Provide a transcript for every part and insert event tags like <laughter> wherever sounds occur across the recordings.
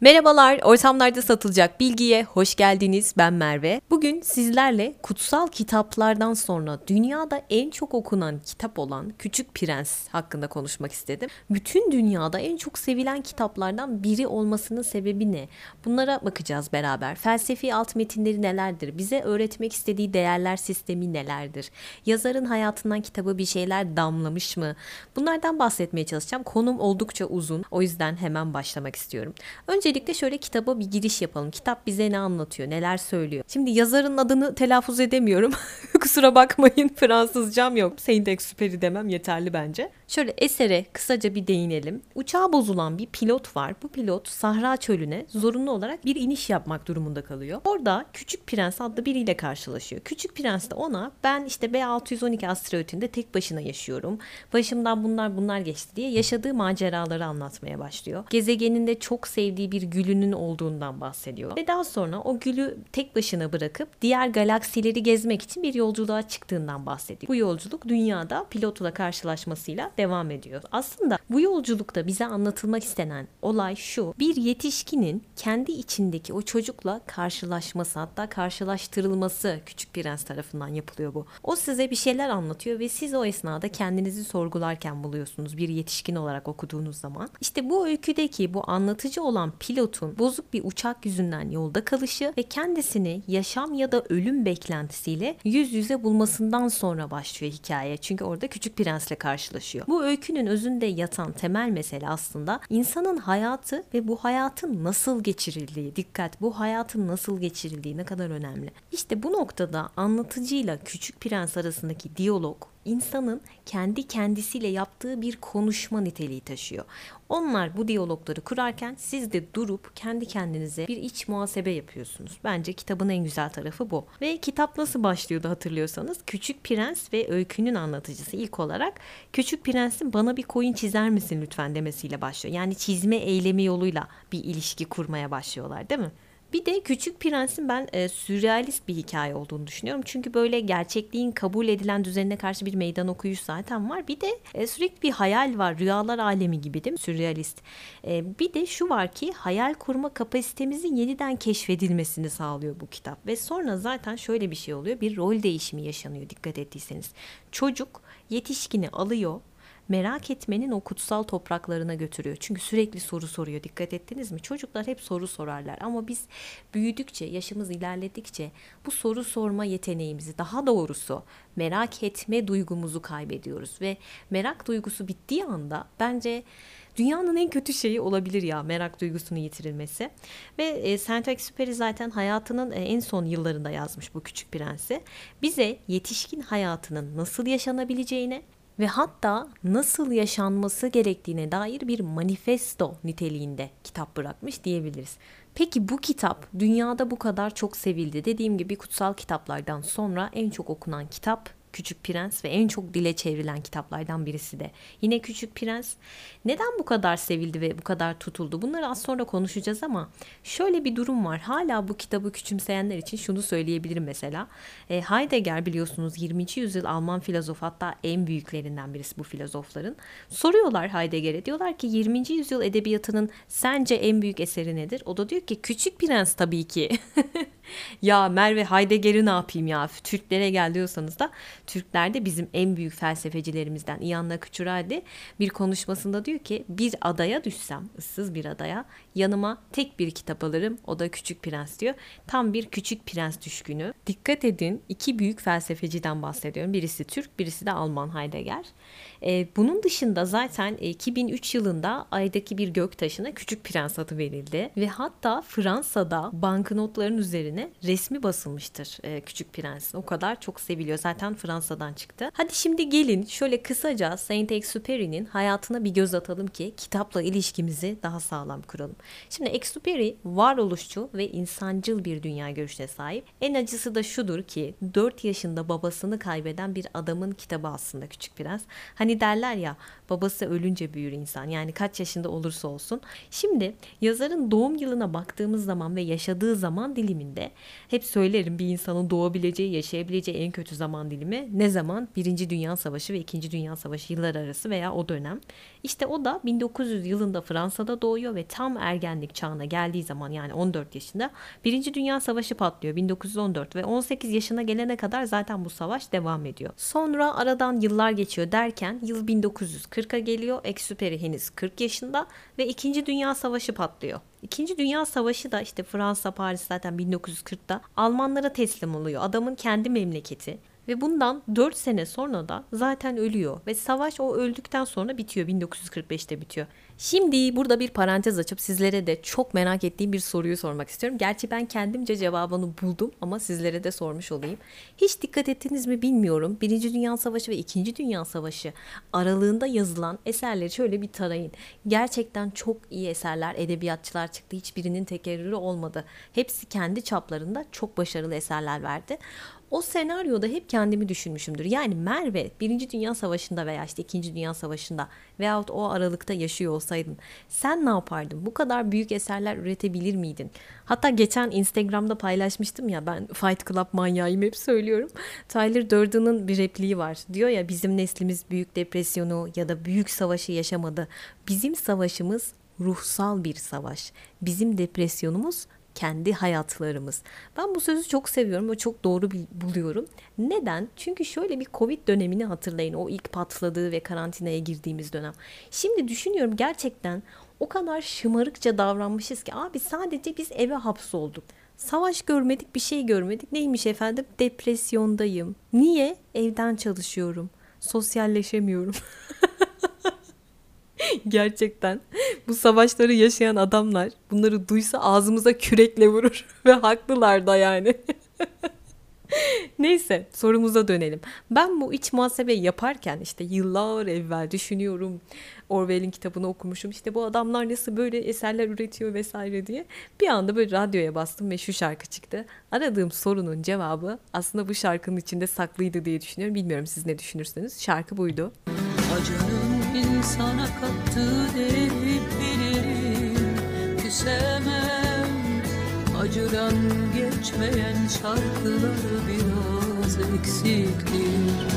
Merhabalar, ortamlarda satılacak bilgiye hoş geldiniz. Ben Merve. Bugün sizlerle kutsal kitaplardan sonra dünyada en çok okunan kitap olan Küçük Prens hakkında konuşmak istedim. Bütün dünyada en çok sevilen kitaplardan biri olmasının sebebi ne? Bunlara bakacağız beraber. Felsefi alt metinleri nelerdir? Bize öğretmek istediği değerler sistemi nelerdir? Yazarın hayatından kitabı bir şeyler damlamış mı? Bunlardan bahsetmeye çalışacağım. Konum oldukça uzun. O yüzden hemen başlamak istiyorum. Önce Öncelikle şöyle kitaba bir giriş yapalım. Kitap bize ne anlatıyor, neler söylüyor. Şimdi yazarın adını telaffuz edemiyorum. <laughs> Kusura bakmayın Fransızcam yok. Saint-Exupéry demem yeterli bence. Şöyle esere kısaca bir değinelim. Uçağı bozulan bir pilot var. Bu pilot Sahra Çölü'ne zorunlu olarak bir iniş yapmak durumunda kalıyor. Orada Küçük Prens adlı biriyle karşılaşıyor. Küçük Prens de ona ben işte B612 asteroidinde tek başına yaşıyorum. Başımdan bunlar bunlar geçti diye yaşadığı maceraları anlatmaya başlıyor. Gezegeninde çok sevdiği bir gülünün olduğundan bahsediyor. Ve daha sonra o gülü tek başına bırakıp diğer galaksileri gezmek için bir yolculuğa çıktığından bahsediyor. Bu yolculuk dünyada pilotla karşılaşmasıyla devam ediyor. Aslında bu yolculukta bize anlatılmak istenen olay şu. Bir yetişkinin kendi içindeki o çocukla karşılaşması hatta karşılaştırılması Küçük Prens tarafından yapılıyor bu. O size bir şeyler anlatıyor ve siz o esnada kendinizi sorgularken buluyorsunuz bir yetişkin olarak okuduğunuz zaman. İşte bu öyküdeki bu anlatıcı olan pilotun bozuk bir uçak yüzünden yolda kalışı ve kendisini yaşam ya da ölüm beklentisiyle yüz yüze bulmasından sonra başlıyor hikaye. Çünkü orada Küçük Prens'le karşılaşıyor. Bu öykünün özünde yatan temel mesele aslında insanın hayatı ve bu hayatın nasıl geçirildiği. Dikkat bu hayatın nasıl geçirildiği ne kadar önemli. İşte bu noktada anlatıcıyla Küçük Prens arasındaki diyalog insanın kendi kendisiyle yaptığı bir konuşma niteliği taşıyor. Onlar bu diyalogları kurarken siz de durup kendi kendinize bir iç muhasebe yapıyorsunuz. Bence kitabın en güzel tarafı bu. Ve kitap nasıl başlıyordu hatırlıyorsanız Küçük Prens ve öykünün anlatıcısı ilk olarak Küçük Prens'in bana bir koyun çizer misin lütfen demesiyle başlıyor. Yani çizme eylemi yoluyla bir ilişki kurmaya başlıyorlar değil mi? Bir de Küçük Prens'in ben e, sürrealist bir hikaye olduğunu düşünüyorum. Çünkü böyle gerçekliğin kabul edilen düzenine karşı bir meydan okuyuş zaten var. Bir de e, sürekli bir hayal var. Rüyalar alemi gibi değil mi? Sürrealist. E, bir de şu var ki hayal kurma kapasitemizin yeniden keşfedilmesini sağlıyor bu kitap. Ve sonra zaten şöyle bir şey oluyor. Bir rol değişimi yaşanıyor dikkat ettiyseniz. Çocuk yetişkini alıyor merak etmenin o kutsal topraklarına götürüyor. Çünkü sürekli soru soruyor. Dikkat ettiniz mi? Çocuklar hep soru sorarlar ama biz büyüdükçe, yaşımız ilerledikçe bu soru sorma yeteneğimizi, daha doğrusu merak etme duygumuzu kaybediyoruz ve merak duygusu bittiği anda bence dünyanın en kötü şeyi olabilir ya merak duygusunun yitirilmesi. Ve e, Saint-Exupéry zaten hayatının e, en son yıllarında yazmış bu Küçük Prens'i. Bize yetişkin hayatının nasıl yaşanabileceğine ve hatta nasıl yaşanması gerektiğine dair bir manifesto niteliğinde kitap bırakmış diyebiliriz. Peki bu kitap dünyada bu kadar çok sevildi. Dediğim gibi kutsal kitaplardan sonra en çok okunan kitap Küçük Prens ve en çok dile çevrilen kitaplardan birisi de. Yine Küçük Prens neden bu kadar sevildi ve bu kadar tutuldu? Bunları az sonra konuşacağız ama şöyle bir durum var. Hala bu kitabı küçümseyenler için şunu söyleyebilirim mesela. E, Heidegger biliyorsunuz 20. yüzyıl Alman filozof hatta en büyüklerinden birisi bu filozofların. Soruyorlar Heidegger'e diyorlar ki 20. yüzyıl edebiyatının sence en büyük eseri nedir? O da diyor ki Küçük Prens tabii ki. <laughs> ya Merve Heidegger'i ne yapayım ya? Türklere gel diyorsanız da Türkler de bizim en büyük felsefecilerimizden Ian Nakıçuradi bir konuşmasında diyor ki bir adaya düşsem, ıssız bir adaya yanıma tek bir kitap alırım. O da Küçük Prens diyor. Tam bir Küçük Prens düşkünü. Dikkat edin iki büyük felsefeciden bahsediyorum. Birisi Türk, birisi de Alman Heidegger. E, bunun dışında zaten 2003 yılında Ay'daki bir gök taşına Küçük Prens adı verildi ve hatta Fransa'da banknotların üzerine resmi basılmıştır e, Küçük Prens. O kadar çok seviliyor. Zaten Fransa'dan çıktı. Hadi şimdi gelin şöyle kısaca Saint-Exupéry'nin hayatına bir göz atalım ki kitapla ilişkimizi daha sağlam kuralım. Şimdi Exupéry varoluşçu ve insancıl bir dünya görüşüne sahip. En acısı da şudur ki 4 yaşında babasını kaybeden bir adamın kitabı aslında Küçük Prens. Hani derler ya babası ölünce büyür insan. Yani kaç yaşında olursa olsun. Şimdi yazarın doğum yılına baktığımız zaman ve yaşadığı zaman diliminde hep söylerim bir insanın doğabileceği, yaşayabileceği en kötü zaman dilimi ne zaman? Birinci Dünya Savaşı ve İkinci Dünya Savaşı yıllar arası veya o dönem. İşte o da 1900 yılında Fransa'da doğuyor ve tam ergenlik çağına geldiği zaman yani 14 yaşında Birinci Dünya Savaşı patlıyor 1914 ve 18 yaşına gelene kadar zaten bu savaş devam ediyor. Sonra aradan yıllar geçiyor derken yıl 1940'a geliyor. Exupéry henüz 40 yaşında ve İkinci Dünya Savaşı patlıyor. İkinci Dünya Savaşı da işte Fransa, Paris zaten 1940'da Almanlara teslim oluyor. Adamın kendi memleketi. Ve bundan 4 sene sonra da zaten ölüyor. Ve savaş o öldükten sonra bitiyor. 1945'te bitiyor. Şimdi burada bir parantez açıp sizlere de çok merak ettiğim bir soruyu sormak istiyorum. Gerçi ben kendimce cevabını buldum ama sizlere de sormuş olayım. Hiç dikkat ettiniz mi bilmiyorum. Birinci Dünya Savaşı ve İkinci Dünya Savaşı aralığında yazılan eserleri şöyle bir tarayın. Gerçekten çok iyi eserler, edebiyatçılar çıktı. Hiçbirinin tekerrürü olmadı. Hepsi kendi çaplarında çok başarılı eserler verdi o senaryoda hep kendimi düşünmüşümdür. Yani Merve Birinci Dünya Savaşı'nda veya işte İkinci Dünya Savaşı'nda veyahut o aralıkta yaşıyor olsaydın sen ne yapardın? Bu kadar büyük eserler üretebilir miydin? Hatta geçen Instagram'da paylaşmıştım ya ben Fight Club manyağıyım hep söylüyorum. Tyler Durden'ın bir repliği var. Diyor ya bizim neslimiz büyük depresyonu ya da büyük savaşı yaşamadı. Bizim savaşımız ruhsal bir savaş. Bizim depresyonumuz kendi hayatlarımız. Ben bu sözü çok seviyorum ve çok doğru buluyorum. Neden? Çünkü şöyle bir Covid dönemini hatırlayın. O ilk patladığı ve karantinaya girdiğimiz dönem. Şimdi düşünüyorum gerçekten o kadar şımarıkça davranmışız ki abi sadece biz eve hapsolduk. Savaş görmedik, bir şey görmedik. Neymiş efendim? Depresyondayım. Niye? Evden çalışıyorum. Sosyalleşemiyorum. <laughs> <laughs> Gerçekten bu savaşları yaşayan adamlar bunları duysa ağzımıza kürekle vurur <laughs> ve haklılar da yani. <laughs> Neyse sorumuza dönelim. Ben bu iç muhasebe yaparken işte yıllar evvel düşünüyorum. Orwell'in kitabını okumuşum. İşte bu adamlar nasıl böyle eserler üretiyor vesaire diye. Bir anda böyle radyoya bastım ve şu şarkı çıktı. Aradığım sorunun cevabı aslında bu şarkının içinde saklıydı diye düşünüyorum. Bilmiyorum siz ne düşünürsünüz. Şarkı buydu. Acının insana kattığı değeri bilirim Küsemem acıdan geçmeyen şarkılar biraz eksiktir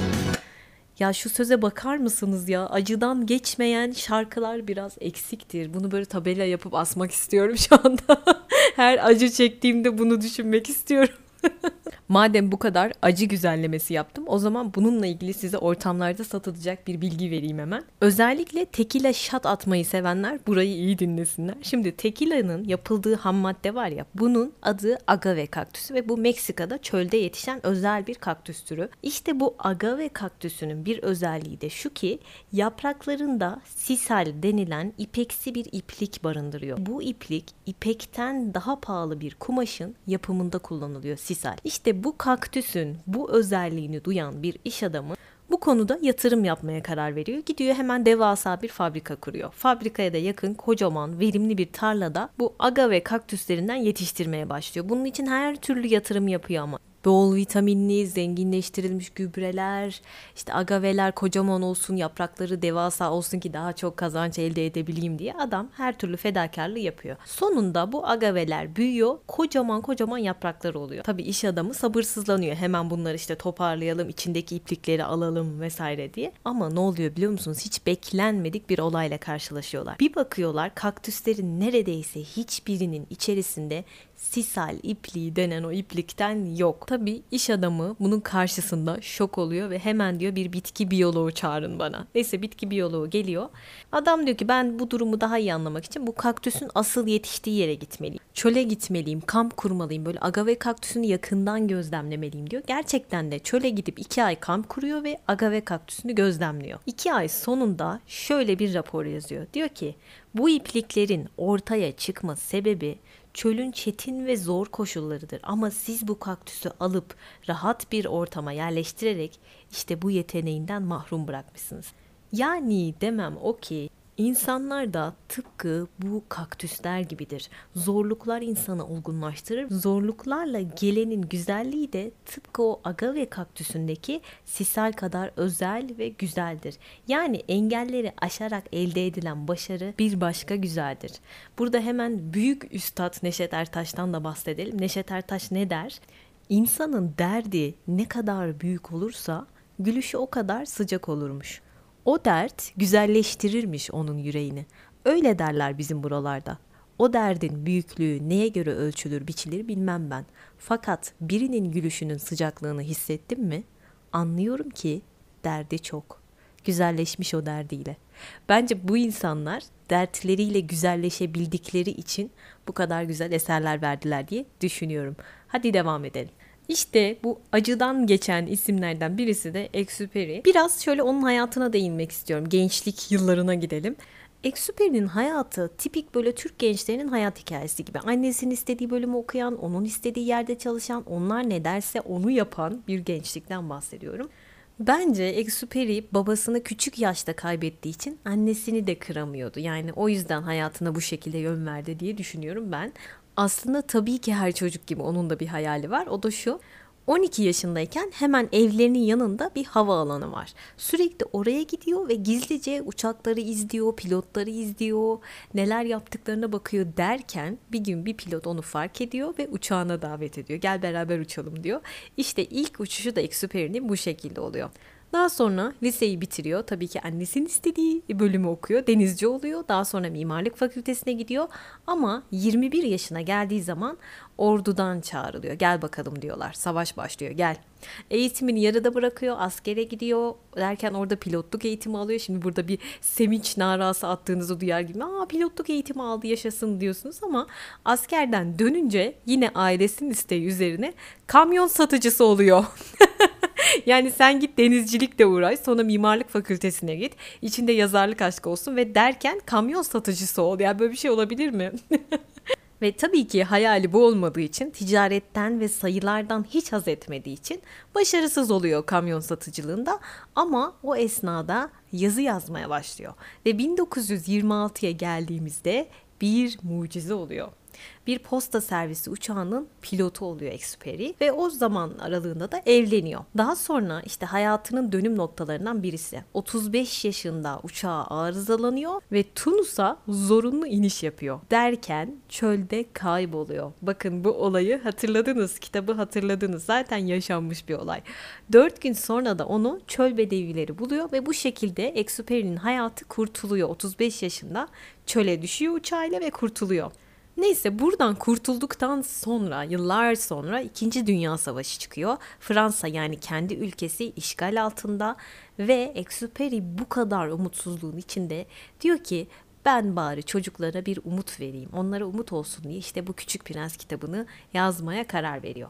ya şu söze bakar mısınız ya? Acıdan geçmeyen şarkılar biraz eksiktir. Bunu böyle tabela yapıp asmak istiyorum şu anda. <laughs> Her acı çektiğimde bunu düşünmek istiyorum. <laughs> Madem bu kadar acı güzellemesi yaptım o zaman bununla ilgili size ortamlarda satılacak bir bilgi vereyim hemen. Özellikle tekila şat atmayı sevenler burayı iyi dinlesinler. Şimdi tekila'nın yapıldığı ham madde var ya bunun adı agave kaktüsü ve bu Meksika'da çölde yetişen özel bir kaktüs türü. İşte bu agave kaktüsünün bir özelliği de şu ki yapraklarında sisal denilen ipeksi bir iplik barındırıyor. Bu iplik ipekten daha pahalı bir kumaşın yapımında kullanılıyor sisal. İşte bu kaktüsün bu özelliğini duyan bir iş adamı bu konuda yatırım yapmaya karar veriyor. Gidiyor hemen devasa bir fabrika kuruyor. Fabrikaya da yakın kocaman verimli bir tarlada bu agave kaktüslerinden yetiştirmeye başlıyor. Bunun için her türlü yatırım yapıyor ama bol vitaminli, zenginleştirilmiş gübreler, işte agaveler kocaman olsun, yaprakları devasa olsun ki daha çok kazanç elde edebileyim diye adam her türlü fedakarlığı yapıyor. Sonunda bu agaveler büyüyor, kocaman kocaman yapraklar oluyor. Tabii iş adamı sabırsızlanıyor. Hemen bunları işte toparlayalım, içindeki iplikleri alalım vesaire diye. Ama ne oluyor biliyor musunuz? Hiç beklenmedik bir olayla karşılaşıyorlar. Bir bakıyorlar kaktüslerin neredeyse hiçbirinin içerisinde sisal ipliği denen o iplikten yok. Tabi iş adamı bunun karşısında şok oluyor ve hemen diyor bir bitki biyoloğu çağırın bana. Neyse bitki biyoloğu geliyor. Adam diyor ki ben bu durumu daha iyi anlamak için bu kaktüsün asıl yetiştiği yere gitmeliyim. Çöle gitmeliyim, kamp kurmalıyım. Böyle agave kaktüsünü yakından gözlemlemeliyim diyor. Gerçekten de çöle gidip iki ay kamp kuruyor ve agave kaktüsünü gözlemliyor. İki ay sonunda şöyle bir rapor yazıyor. Diyor ki Bu ipliklerin ortaya çıkma sebebi çölün çetin ve zor koşullarıdır. Ama siz bu kaktüsü alıp rahat bir ortama yerleştirerek işte bu yeteneğinden mahrum bırakmışsınız. Yani demem o ki İnsanlar da tıpkı bu kaktüsler gibidir. Zorluklar insanı olgunlaştırır. Zorluklarla gelenin güzelliği de tıpkı o agave kaktüsündeki sisal kadar özel ve güzeldir. Yani engelleri aşarak elde edilen başarı bir başka güzeldir. Burada hemen büyük üstad Neşet Ertaş'tan da bahsedelim. Neşet Ertaş ne der? İnsanın derdi ne kadar büyük olursa gülüşü o kadar sıcak olurmuş.'' O dert güzelleştirirmiş onun yüreğini. Öyle derler bizim buralarda. O derdin büyüklüğü neye göre ölçülür, biçilir bilmem ben. Fakat birinin gülüşünün sıcaklığını hissettim mi? Anlıyorum ki derdi çok. Güzelleşmiş o derdiyle. Bence bu insanlar dertleriyle güzelleşebildikleri için bu kadar güzel eserler verdiler diye düşünüyorum. Hadi devam edelim. İşte bu acıdan geçen isimlerden birisi de Exuperi. Biraz şöyle onun hayatına değinmek istiyorum. Gençlik yıllarına gidelim. Exuperi'nin hayatı tipik böyle Türk gençlerinin hayat hikayesi gibi. Annesinin istediği bölümü okuyan, onun istediği yerde çalışan, onlar ne derse onu yapan bir gençlikten bahsediyorum. Bence Exuperi babasını küçük yaşta kaybettiği için annesini de kıramıyordu. Yani o yüzden hayatına bu şekilde yön verdi diye düşünüyorum ben. Aslında tabii ki her çocuk gibi onun da bir hayali var. O da şu. 12 yaşındayken hemen evlerinin yanında bir hava alanı var. Sürekli oraya gidiyor ve gizlice uçakları izliyor, pilotları izliyor, neler yaptıklarına bakıyor derken bir gün bir pilot onu fark ediyor ve uçağına davet ediyor. Gel beraber uçalım diyor. İşte ilk uçuşu da Exuperi'nin bu şekilde oluyor. Daha sonra liseyi bitiriyor. Tabii ki annesinin istediği bölümü okuyor. Denizci oluyor. Daha sonra mimarlık fakültesine gidiyor. Ama 21 yaşına geldiği zaman ordudan çağrılıyor. Gel bakalım diyorlar. Savaş başlıyor. Gel. Eğitimini yarıda bırakıyor. Askere gidiyor. Derken orada pilotluk eğitimi alıyor. Şimdi burada bir sevinç narası attığınızı duyar gibi. Aa pilotluk eğitimi aldı yaşasın diyorsunuz ama askerden dönünce yine ailesinin isteği üzerine kamyon satıcısı oluyor. <laughs> <laughs> yani sen git denizcilikle uğraş sonra mimarlık fakültesine git. İçinde yazarlık aşkı olsun ve derken kamyon satıcısı ol. Yani böyle bir şey olabilir mi? <laughs> Ve tabii ki hayali bu olmadığı için ticaretten ve sayılardan hiç haz etmediği için başarısız oluyor kamyon satıcılığında ama o esnada yazı yazmaya başlıyor. Ve 1926'ya geldiğimizde bir mucize oluyor bir posta servisi uçağının pilotu oluyor Exuperi ve o zaman aralığında da evleniyor. Daha sonra işte hayatının dönüm noktalarından birisi. 35 yaşında uçağı arızalanıyor ve Tunus'a zorunlu iniş yapıyor. Derken çölde kayboluyor. Bakın bu olayı hatırladınız, kitabı hatırladınız. Zaten yaşanmış bir olay. 4 gün sonra da onu çöl bedevileri buluyor ve bu şekilde Exuperi'nin hayatı kurtuluyor. 35 yaşında çöle düşüyor uçağıyla ve kurtuluyor. Neyse buradan kurtulduktan sonra yıllar sonra 2. Dünya Savaşı çıkıyor. Fransa yani kendi ülkesi işgal altında ve Exuperi bu kadar umutsuzluğun içinde diyor ki ben bari çocuklara bir umut vereyim. Onlara umut olsun diye işte bu Küçük Prens kitabını yazmaya karar veriyor.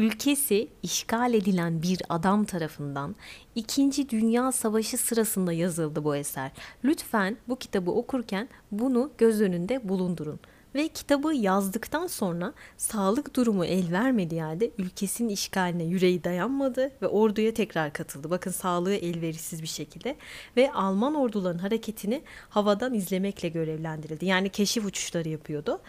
ülkesi işgal edilen bir adam tarafından İkinci Dünya Savaşı sırasında yazıldı bu eser. Lütfen bu kitabı okurken bunu göz önünde bulundurun. Ve kitabı yazdıktan sonra sağlık durumu el vermediği halde ülkesinin işgaline yüreği dayanmadı ve orduya tekrar katıldı. Bakın sağlığı elverişsiz bir şekilde ve Alman orduların hareketini havadan izlemekle görevlendirildi. Yani keşif uçuşları yapıyordu.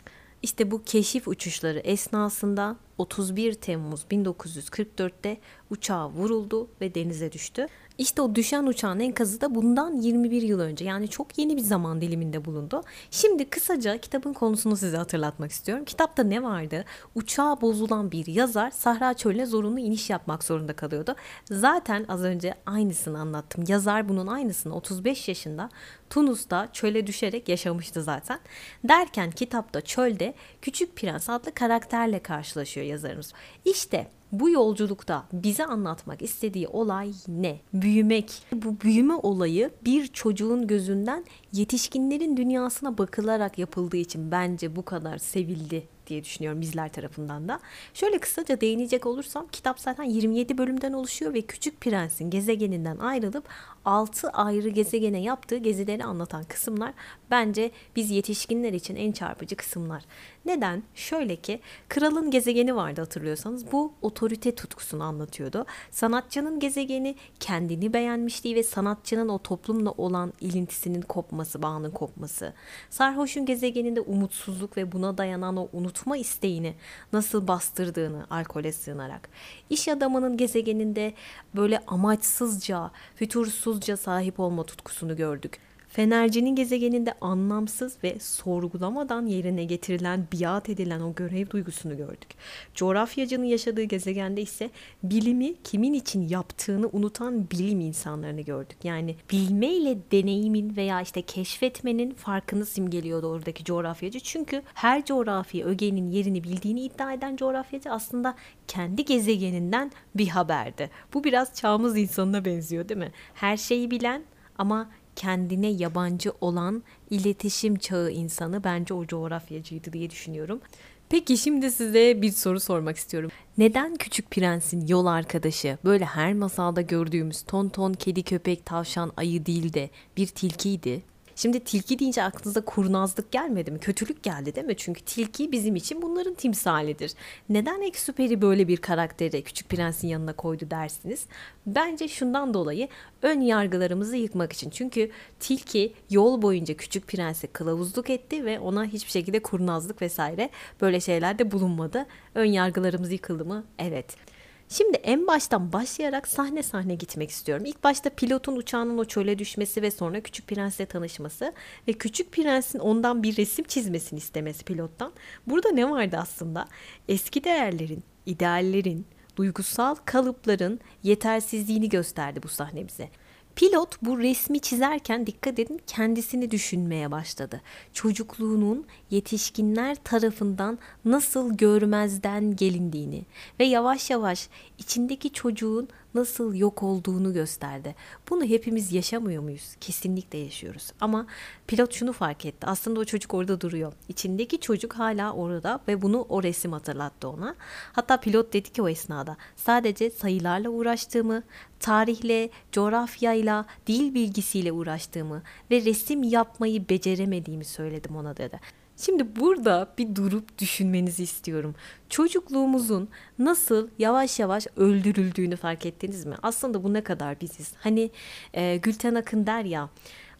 İşte bu keşif uçuşları esnasında 31 Temmuz 1944'te uçağı vuruldu ve denize düştü. İşte o düşen uçağın enkazı da bundan 21 yıl önce yani çok yeni bir zaman diliminde bulundu. Şimdi kısaca kitabın konusunu size hatırlatmak istiyorum. Kitapta ne vardı? Uçağa bozulan bir yazar Sahra Çölü'ne zorunlu iniş yapmak zorunda kalıyordu. Zaten az önce aynısını anlattım. Yazar bunun aynısını 35 yaşında Tunus'ta çöle düşerek yaşamıştı zaten. Derken kitapta çölde Küçük Prens adlı karakterle karşılaşıyor geçiyor yazarımız. İşte bu yolculukta bize anlatmak istediği olay ne? Büyümek. Bu büyüme olayı bir çocuğun gözünden yetişkinlerin dünyasına bakılarak yapıldığı için bence bu kadar sevildi diye düşünüyorum bizler tarafından da. Şöyle kısaca değinecek olursam kitap zaten 27 bölümden oluşuyor ve Küçük Prens'in gezegeninden ayrılıp 6 ayrı gezegene yaptığı gezileri anlatan kısımlar bence biz yetişkinler için en çarpıcı kısımlar. Neden? Şöyle ki kralın gezegeni vardı hatırlıyorsanız bu otorite tutkusunu anlatıyordu. Sanatçının gezegeni kendini beğenmişliği ve sanatçının o toplumla olan ilintisinin kopması, bağının kopması. Sarhoş'un gezegeninde umutsuzluk ve buna dayanan o unutma isteğini nasıl bastırdığını alkole sığınarak. İş adamının gezegeninde böyle amaçsızca, fütursuzca sahip olma tutkusunu gördük. Fenercinin gezegeninde anlamsız ve sorgulamadan yerine getirilen, biat edilen o görev duygusunu gördük. Coğrafyacının yaşadığı gezegende ise bilimi kimin için yaptığını unutan bilim insanlarını gördük. Yani bilme ile deneyimin veya işte keşfetmenin farkını simgeliyordu oradaki coğrafyacı. Çünkü her coğrafi ögenin yerini bildiğini iddia eden coğrafyacı aslında kendi gezegeninden bir haberdi. Bu biraz çağımız insanına benziyor değil mi? Her şeyi bilen ama kendine yabancı olan iletişim çağı insanı bence o coğrafyacıydı diye düşünüyorum. Peki şimdi size bir soru sormak istiyorum. Neden Küçük Prens'in yol arkadaşı böyle her masalda gördüğümüz ton ton kedi köpek tavşan ayı değil de bir tilkiydi? Şimdi tilki deyince aklınıza kurnazlık gelmedi mi? Kötülük geldi değil mi? Çünkü tilki bizim için bunların timsalidir. Neden Eksuperi böyle bir karakteri Küçük Prens'in yanına koydu dersiniz? Bence şundan dolayı ön yargılarımızı yıkmak için. Çünkü tilki yol boyunca Küçük Prens'e kılavuzluk etti ve ona hiçbir şekilde kurnazlık vesaire böyle şeyler de bulunmadı. Ön yargılarımız yıkıldı mı? Evet. Şimdi en baştan başlayarak sahne sahne gitmek istiyorum. İlk başta pilotun uçağının o çöle düşmesi ve sonra Küçük Prens'le tanışması ve Küçük Prens'in ondan bir resim çizmesini istemesi pilottan. Burada ne vardı aslında? Eski değerlerin, ideallerin, duygusal kalıpların yetersizliğini gösterdi bu sahne bize. Pilot bu resmi çizerken dikkat edin kendisini düşünmeye başladı. Çocukluğunun yetişkinler tarafından nasıl görmezden gelindiğini ve yavaş yavaş içindeki çocuğun nasıl yok olduğunu gösterdi. Bunu hepimiz yaşamıyor muyuz? Kesinlikle yaşıyoruz. Ama pilot şunu fark etti. Aslında o çocuk orada duruyor. İçindeki çocuk hala orada ve bunu o resim hatırlattı ona. Hatta pilot dedi ki o esnada sadece sayılarla uğraştığımı, tarihle, coğrafyayla, dil bilgisiyle uğraştığımı ve resim yapmayı beceremediğimi söyledim ona dedi. Şimdi burada bir durup düşünmenizi istiyorum. Çocukluğumuzun nasıl yavaş yavaş öldürüldüğünü fark ettiniz mi? Aslında bu ne kadar biziz. Hani e, Gülten Akın der ya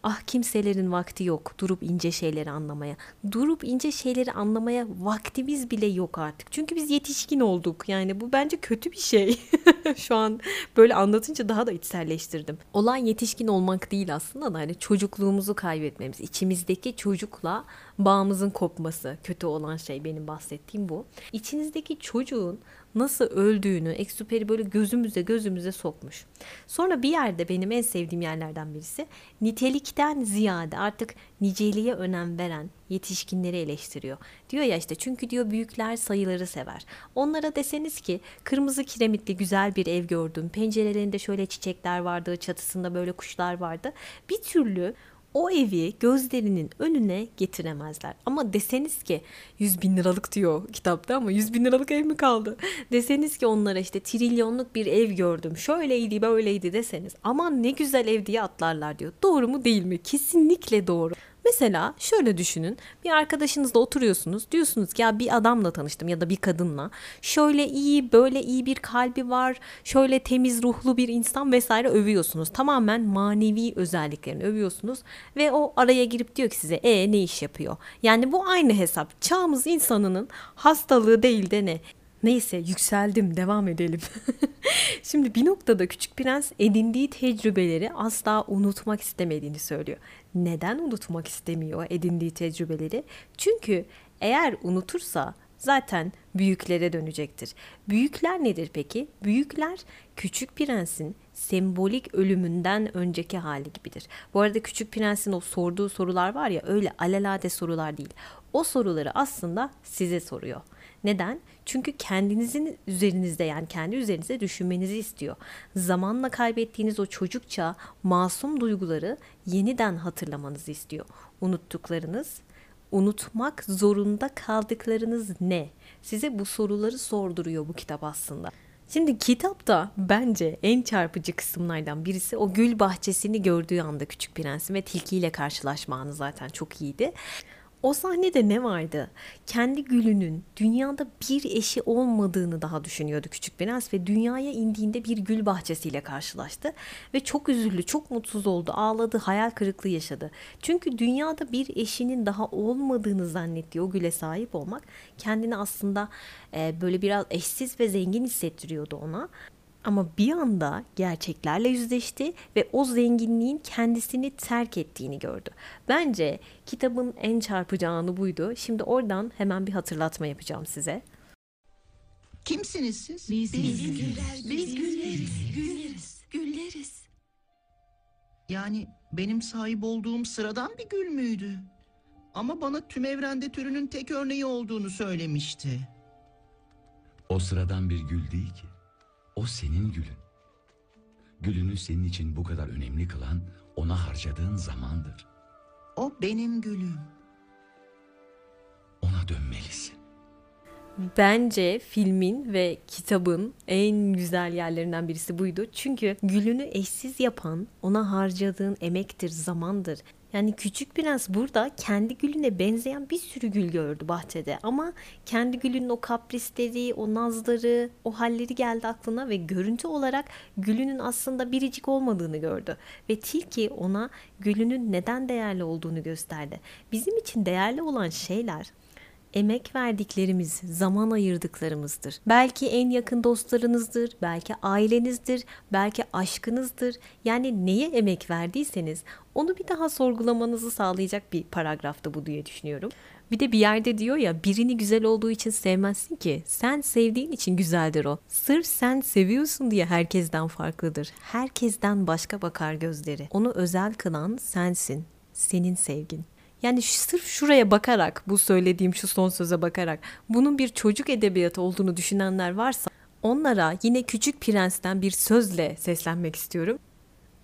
Ah kimselerin vakti yok durup ince şeyleri anlamaya. Durup ince şeyleri anlamaya vaktimiz bile yok artık. Çünkü biz yetişkin olduk. Yani bu bence kötü bir şey. <laughs> Şu an böyle anlatınca daha da içselleştirdim. Olan yetişkin olmak değil aslında da hani çocukluğumuzu kaybetmemiz. içimizdeki çocukla bağımızın kopması kötü olan şey benim bahsettiğim bu. İçinizdeki çocuğun nasıl öldüğünü Exuperi böyle gözümüze gözümüze sokmuş. Sonra bir yerde benim en sevdiğim yerlerden birisi nitelikten ziyade artık niceliğe önem veren yetişkinleri eleştiriyor. Diyor ya işte çünkü diyor büyükler sayıları sever. Onlara deseniz ki kırmızı kiremitli güzel bir ev gördüm. Pencerelerinde şöyle çiçekler vardı, çatısında böyle kuşlar vardı. Bir türlü o evi gözlerinin önüne getiremezler. Ama deseniz ki 100 bin liralık diyor kitapta ama 100 bin liralık ev mi kaldı? <laughs> Deseniz ki onlara işte trilyonluk bir ev gördüm. Şöyleydi böyleydi deseniz aman ne güzel ev diye atlarlar diyor. Doğru mu değil mi? Kesinlikle doğru. Mesela şöyle düşünün. Bir arkadaşınızla oturuyorsunuz. Diyorsunuz ki ya bir adamla tanıştım ya da bir kadınla. Şöyle iyi böyle iyi bir kalbi var. Şöyle temiz ruhlu bir insan vesaire. övüyorsunuz. Tamamen manevi özelliklerini övüyorsunuz ve o araya girip diyor ki size e ne iş yapıyor? Yani bu aynı hesap. Çağımız insanının hastalığı değil de ne Neyse yükseldim devam edelim. <laughs> Şimdi bir noktada Küçük Prens edindiği tecrübeleri asla unutmak istemediğini söylüyor. Neden unutmak istemiyor edindiği tecrübeleri? Çünkü eğer unutursa zaten büyüklere dönecektir. Büyükler nedir peki? Büyükler Küçük Prens'in sembolik ölümünden önceki hali gibidir. Bu arada Küçük Prens'in o sorduğu sorular var ya öyle alelade sorular değil. o soruları aslında size soruyor. Neden? Çünkü kendinizin üzerinizde yani kendi üzerinize düşünmenizi istiyor. Zamanla kaybettiğiniz o çocukça masum duyguları yeniden hatırlamanızı istiyor. Unuttuklarınız, unutmak zorunda kaldıklarınız ne? Size bu soruları sorduruyor bu kitap aslında. Şimdi kitapta bence en çarpıcı kısımlardan birisi o gül bahçesini gördüğü anda Küçük Prens'in ve tilkiyle karşılaşma anı zaten çok iyiydi. O sahnede ne vardı? Kendi gülünün dünyada bir eşi olmadığını daha düşünüyordu Küçük Prens ve dünyaya indiğinde bir gül bahçesiyle karşılaştı ve çok üzüldü, çok mutsuz oldu, ağladı, hayal kırıklığı yaşadı. Çünkü dünyada bir eşinin daha olmadığını zannettiği o güle sahip olmak kendini aslında e, böyle biraz eşsiz ve zengin hissettiriyordu ona. Ama bir anda gerçeklerle yüzleşti ve o zenginliğin kendisini terk ettiğini gördü. Bence kitabın en çarpıcı anı buydu. Şimdi oradan hemen bir hatırlatma yapacağım size. Kimsiniz siz? Biz, biz, biz güller, biz gülleriz, gülleriz, gülleriz. Yani benim sahip olduğum sıradan bir gül müydü? Ama bana tüm evrende türünün tek örneği olduğunu söylemişti. O sıradan bir gül değil ki. O senin gülün. Gülünü senin için bu kadar önemli kılan ona harcadığın zamandır. O benim gülüm. Ona dönmelisin. Bence filmin ve kitabın en güzel yerlerinden birisi buydu. Çünkü gülünü eşsiz yapan ona harcadığın emektir, zamandır. Yani Küçük Prens burada kendi gülüne benzeyen bir sürü gül gördü bahçede. Ama kendi gülünün o kaprisleri, o nazları, o halleri geldi aklına ve görüntü olarak gülünün aslında biricik olmadığını gördü. Ve Tilki ona gülünün neden değerli olduğunu gösterdi. Bizim için değerli olan şeyler emek verdiklerimiz, zaman ayırdıklarımızdır. Belki en yakın dostlarınızdır, belki ailenizdir, belki aşkınızdır. Yani neye emek verdiyseniz onu bir daha sorgulamanızı sağlayacak bir paragraftı bu diye düşünüyorum. Bir de bir yerde diyor ya birini güzel olduğu için sevmezsin ki. Sen sevdiğin için güzeldir o. Sırf sen seviyorsun diye herkesten farklıdır. Herkesten başka bakar gözleri. Onu özel kılan sensin. Senin sevgin. Yani sırf şuraya bakarak, bu söylediğim şu son söze bakarak bunun bir çocuk edebiyatı olduğunu düşünenler varsa onlara yine Küçük Prens'ten bir sözle seslenmek istiyorum.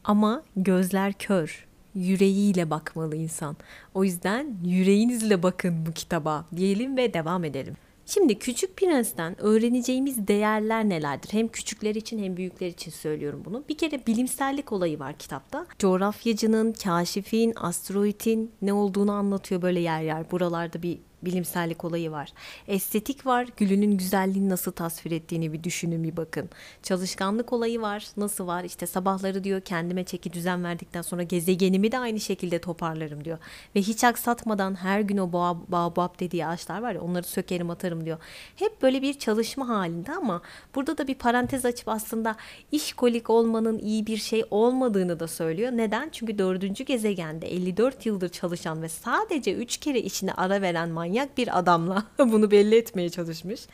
Ama gözler kör, yüreğiyle bakmalı insan. O yüzden yüreğinizle bakın bu kitaba diyelim ve devam edelim. Şimdi Küçük Prens'ten öğreneceğimiz değerler nelerdir? Hem küçükler için hem büyükler için söylüyorum bunu. Bir kere bilimsellik olayı var kitapta. Coğrafyacının, kaşifin, asteroidin ne olduğunu anlatıyor böyle yer yer. Buralarda bir bilimsellik olayı var. Estetik var. Gülünün güzelliğini nasıl tasvir ettiğini bir düşünün bir bakın. Çalışkanlık olayı var. Nasıl var? İşte sabahları diyor kendime çeki düzen verdikten sonra gezegenimi de aynı şekilde toparlarım diyor. Ve hiç aksatmadan her gün o baobab dediği ağaçlar var ya onları sökerim atarım diyor. Hep böyle bir çalışma halinde ama burada da bir parantez açıp aslında işkolik olmanın iyi bir şey olmadığını da söylüyor. Neden? Çünkü dördüncü gezegende 54 yıldır çalışan ve sadece 3 kere işine ara veren manyak bir adamla <laughs> bunu belli etmeye çalışmış.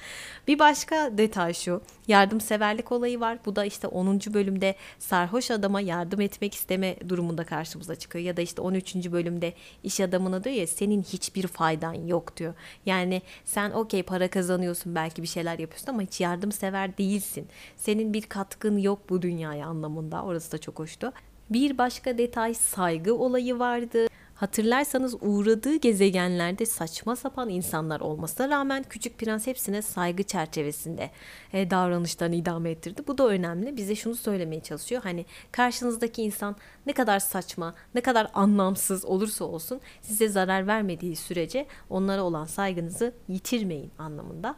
Bir başka detay şu. Yardımseverlik olayı var. Bu da işte 10. bölümde sarhoş adama yardım etmek isteme durumunda karşımıza çıkıyor. Ya da işte 13. bölümde iş adamına diyor ya senin hiçbir faydan yok diyor. Yani sen okey para kazanıyorsun belki bir şeyler yapıyorsun ama hiç yardımsever değilsin. Senin bir katkın yok bu dünyaya anlamında. Orası da çok hoştu. Bir başka detay saygı olayı vardı. Hatırlarsanız uğradığı gezegenlerde saçma sapan insanlar olmasına rağmen Küçük Prens hepsine saygı çerçevesinde e, davranışlarını idame ettirdi. Bu da önemli. Bize şunu söylemeye çalışıyor. Hani karşınızdaki insan ne kadar saçma, ne kadar anlamsız olursa olsun size zarar vermediği sürece onlara olan saygınızı yitirmeyin anlamında.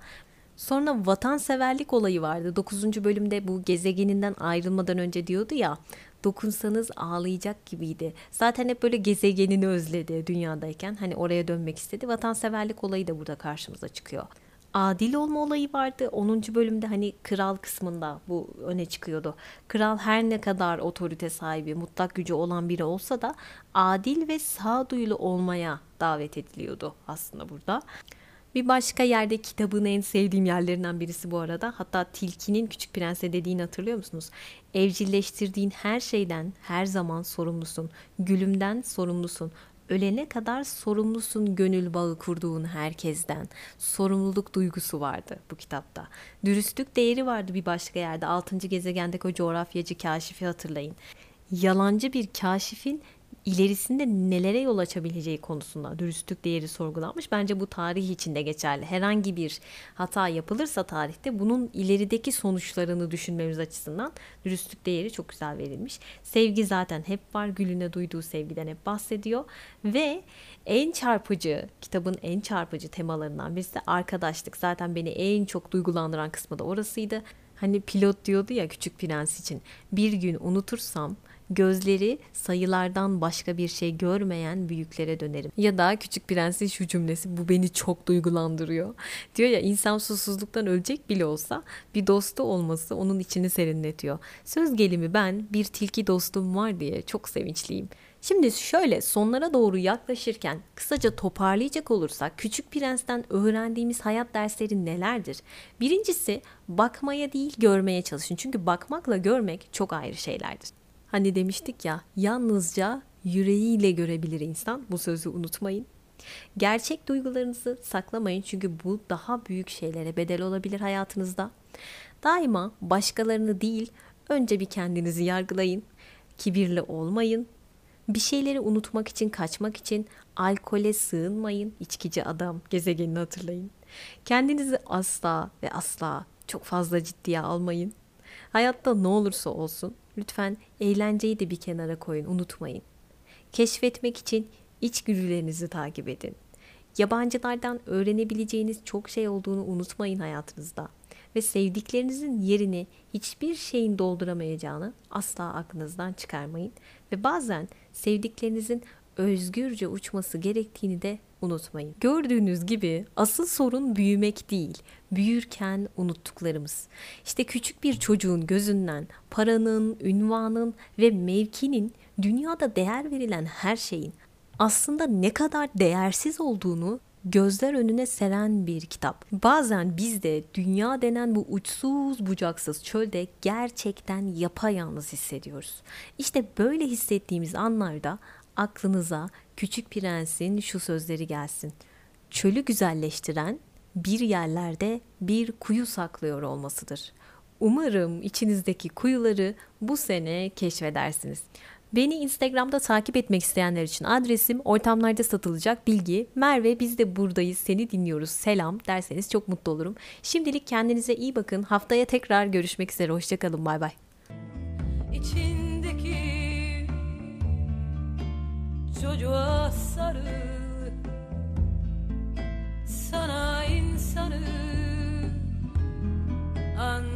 Sonra vatanseverlik olayı vardı. 9. bölümde bu gezegeninden ayrılmadan önce diyordu ya dokunsanız ağlayacak gibiydi. Zaten hep böyle gezegenini özledi dünyadayken. Hani oraya dönmek istedi. Vatanseverlik olayı da burada karşımıza çıkıyor. Adil olma olayı vardı. 10. bölümde hani kral kısmında bu öne çıkıyordu. Kral her ne kadar otorite sahibi, mutlak gücü olan biri olsa da adil ve sağduyulu olmaya davet ediliyordu aslında burada. Bir başka yerde kitabın en sevdiğim yerlerinden birisi bu arada. Hatta Tilki'nin Küçük Prens'e dediğini hatırlıyor musunuz? Evcilleştirdiğin her şeyden her zaman sorumlusun. Gülümden sorumlusun. ölene kadar sorumlusun gönül bağı kurduğun herkesten. Sorumluluk duygusu vardı bu kitapta. Dürüstlük değeri vardı bir başka yerde. Altıncı gezegendeki o coğrafyacı kaşifi hatırlayın. Yalancı bir kaşifin ilerisinde nelere yol açabileceği konusunda dürüstlük değeri sorgulanmış. Bence bu tarih içinde geçerli. Herhangi bir hata yapılırsa tarihte bunun ilerideki sonuçlarını düşünmemiz açısından dürüstlük değeri çok güzel verilmiş. Sevgi zaten hep var. Gülüne duyduğu sevgiden hep bahsediyor. Ve en çarpıcı, kitabın en çarpıcı temalarından birisi de arkadaşlık. Zaten beni en çok duygulandıran kısmı da orasıydı. Hani pilot diyordu ya Küçük Prens için. Bir gün unutursam gözleri sayılardan başka bir şey görmeyen büyüklere dönerim. Ya da Küçük Prens'in şu cümlesi bu beni çok duygulandırıyor. Diyor ya insan susuzluktan ölecek bile olsa bir dostu olması onun içini serinletiyor. Söz gelimi ben bir tilki dostum var diye çok sevinçliyim. Şimdi şöyle sonlara doğru yaklaşırken kısaca toparlayacak olursak Küçük Prens'ten öğrendiğimiz hayat dersleri nelerdir? Birincisi bakmaya değil görmeye çalışın. Çünkü bakmakla görmek çok ayrı şeylerdir. Hani demiştik ya yalnızca yüreğiyle görebilir insan. Bu sözü unutmayın. Gerçek duygularınızı saklamayın çünkü bu daha büyük şeylere bedel olabilir hayatınızda. Daima başkalarını değil, önce bir kendinizi yargılayın. Kibirli olmayın. Bir şeyleri unutmak için, kaçmak için alkole sığınmayın. İçkici adam gezegenini hatırlayın. Kendinizi asla ve asla çok fazla ciddiye almayın. Hayatta ne olursa olsun lütfen eğlenceyi de bir kenara koyun, unutmayın. Keşfetmek için içgüdülerinizi takip edin. Yabancılardan öğrenebileceğiniz çok şey olduğunu unutmayın hayatınızda ve sevdiklerinizin yerini hiçbir şeyin dolduramayacağını asla aklınızdan çıkarmayın ve bazen sevdiklerinizin özgürce uçması gerektiğini de unutmayın. Gördüğünüz gibi asıl sorun büyümek değil, büyürken unuttuklarımız. İşte küçük bir çocuğun gözünden paranın, ünvanın ve mevkinin dünyada değer verilen her şeyin aslında ne kadar değersiz olduğunu gözler önüne seren bir kitap. Bazen biz de dünya denen bu uçsuz bucaksız çölde gerçekten yapayalnız hissediyoruz. İşte böyle hissettiğimiz anlarda aklınıza Küçük Prens'in şu sözleri gelsin. Çölü güzelleştiren bir yerlerde bir kuyu saklıyor olmasıdır. Umarım içinizdeki kuyuları bu sene keşfedersiniz. Beni Instagram'da takip etmek isteyenler için adresim ortamlarda satılacak bilgi. Merve biz de buradayız seni dinliyoruz selam derseniz çok mutlu olurum. Şimdilik kendinize iyi bakın. Haftaya tekrar görüşmek üzere. Hoşçakalın bay bay. İçindeki çocuğa sarıl Sana insanı anlatır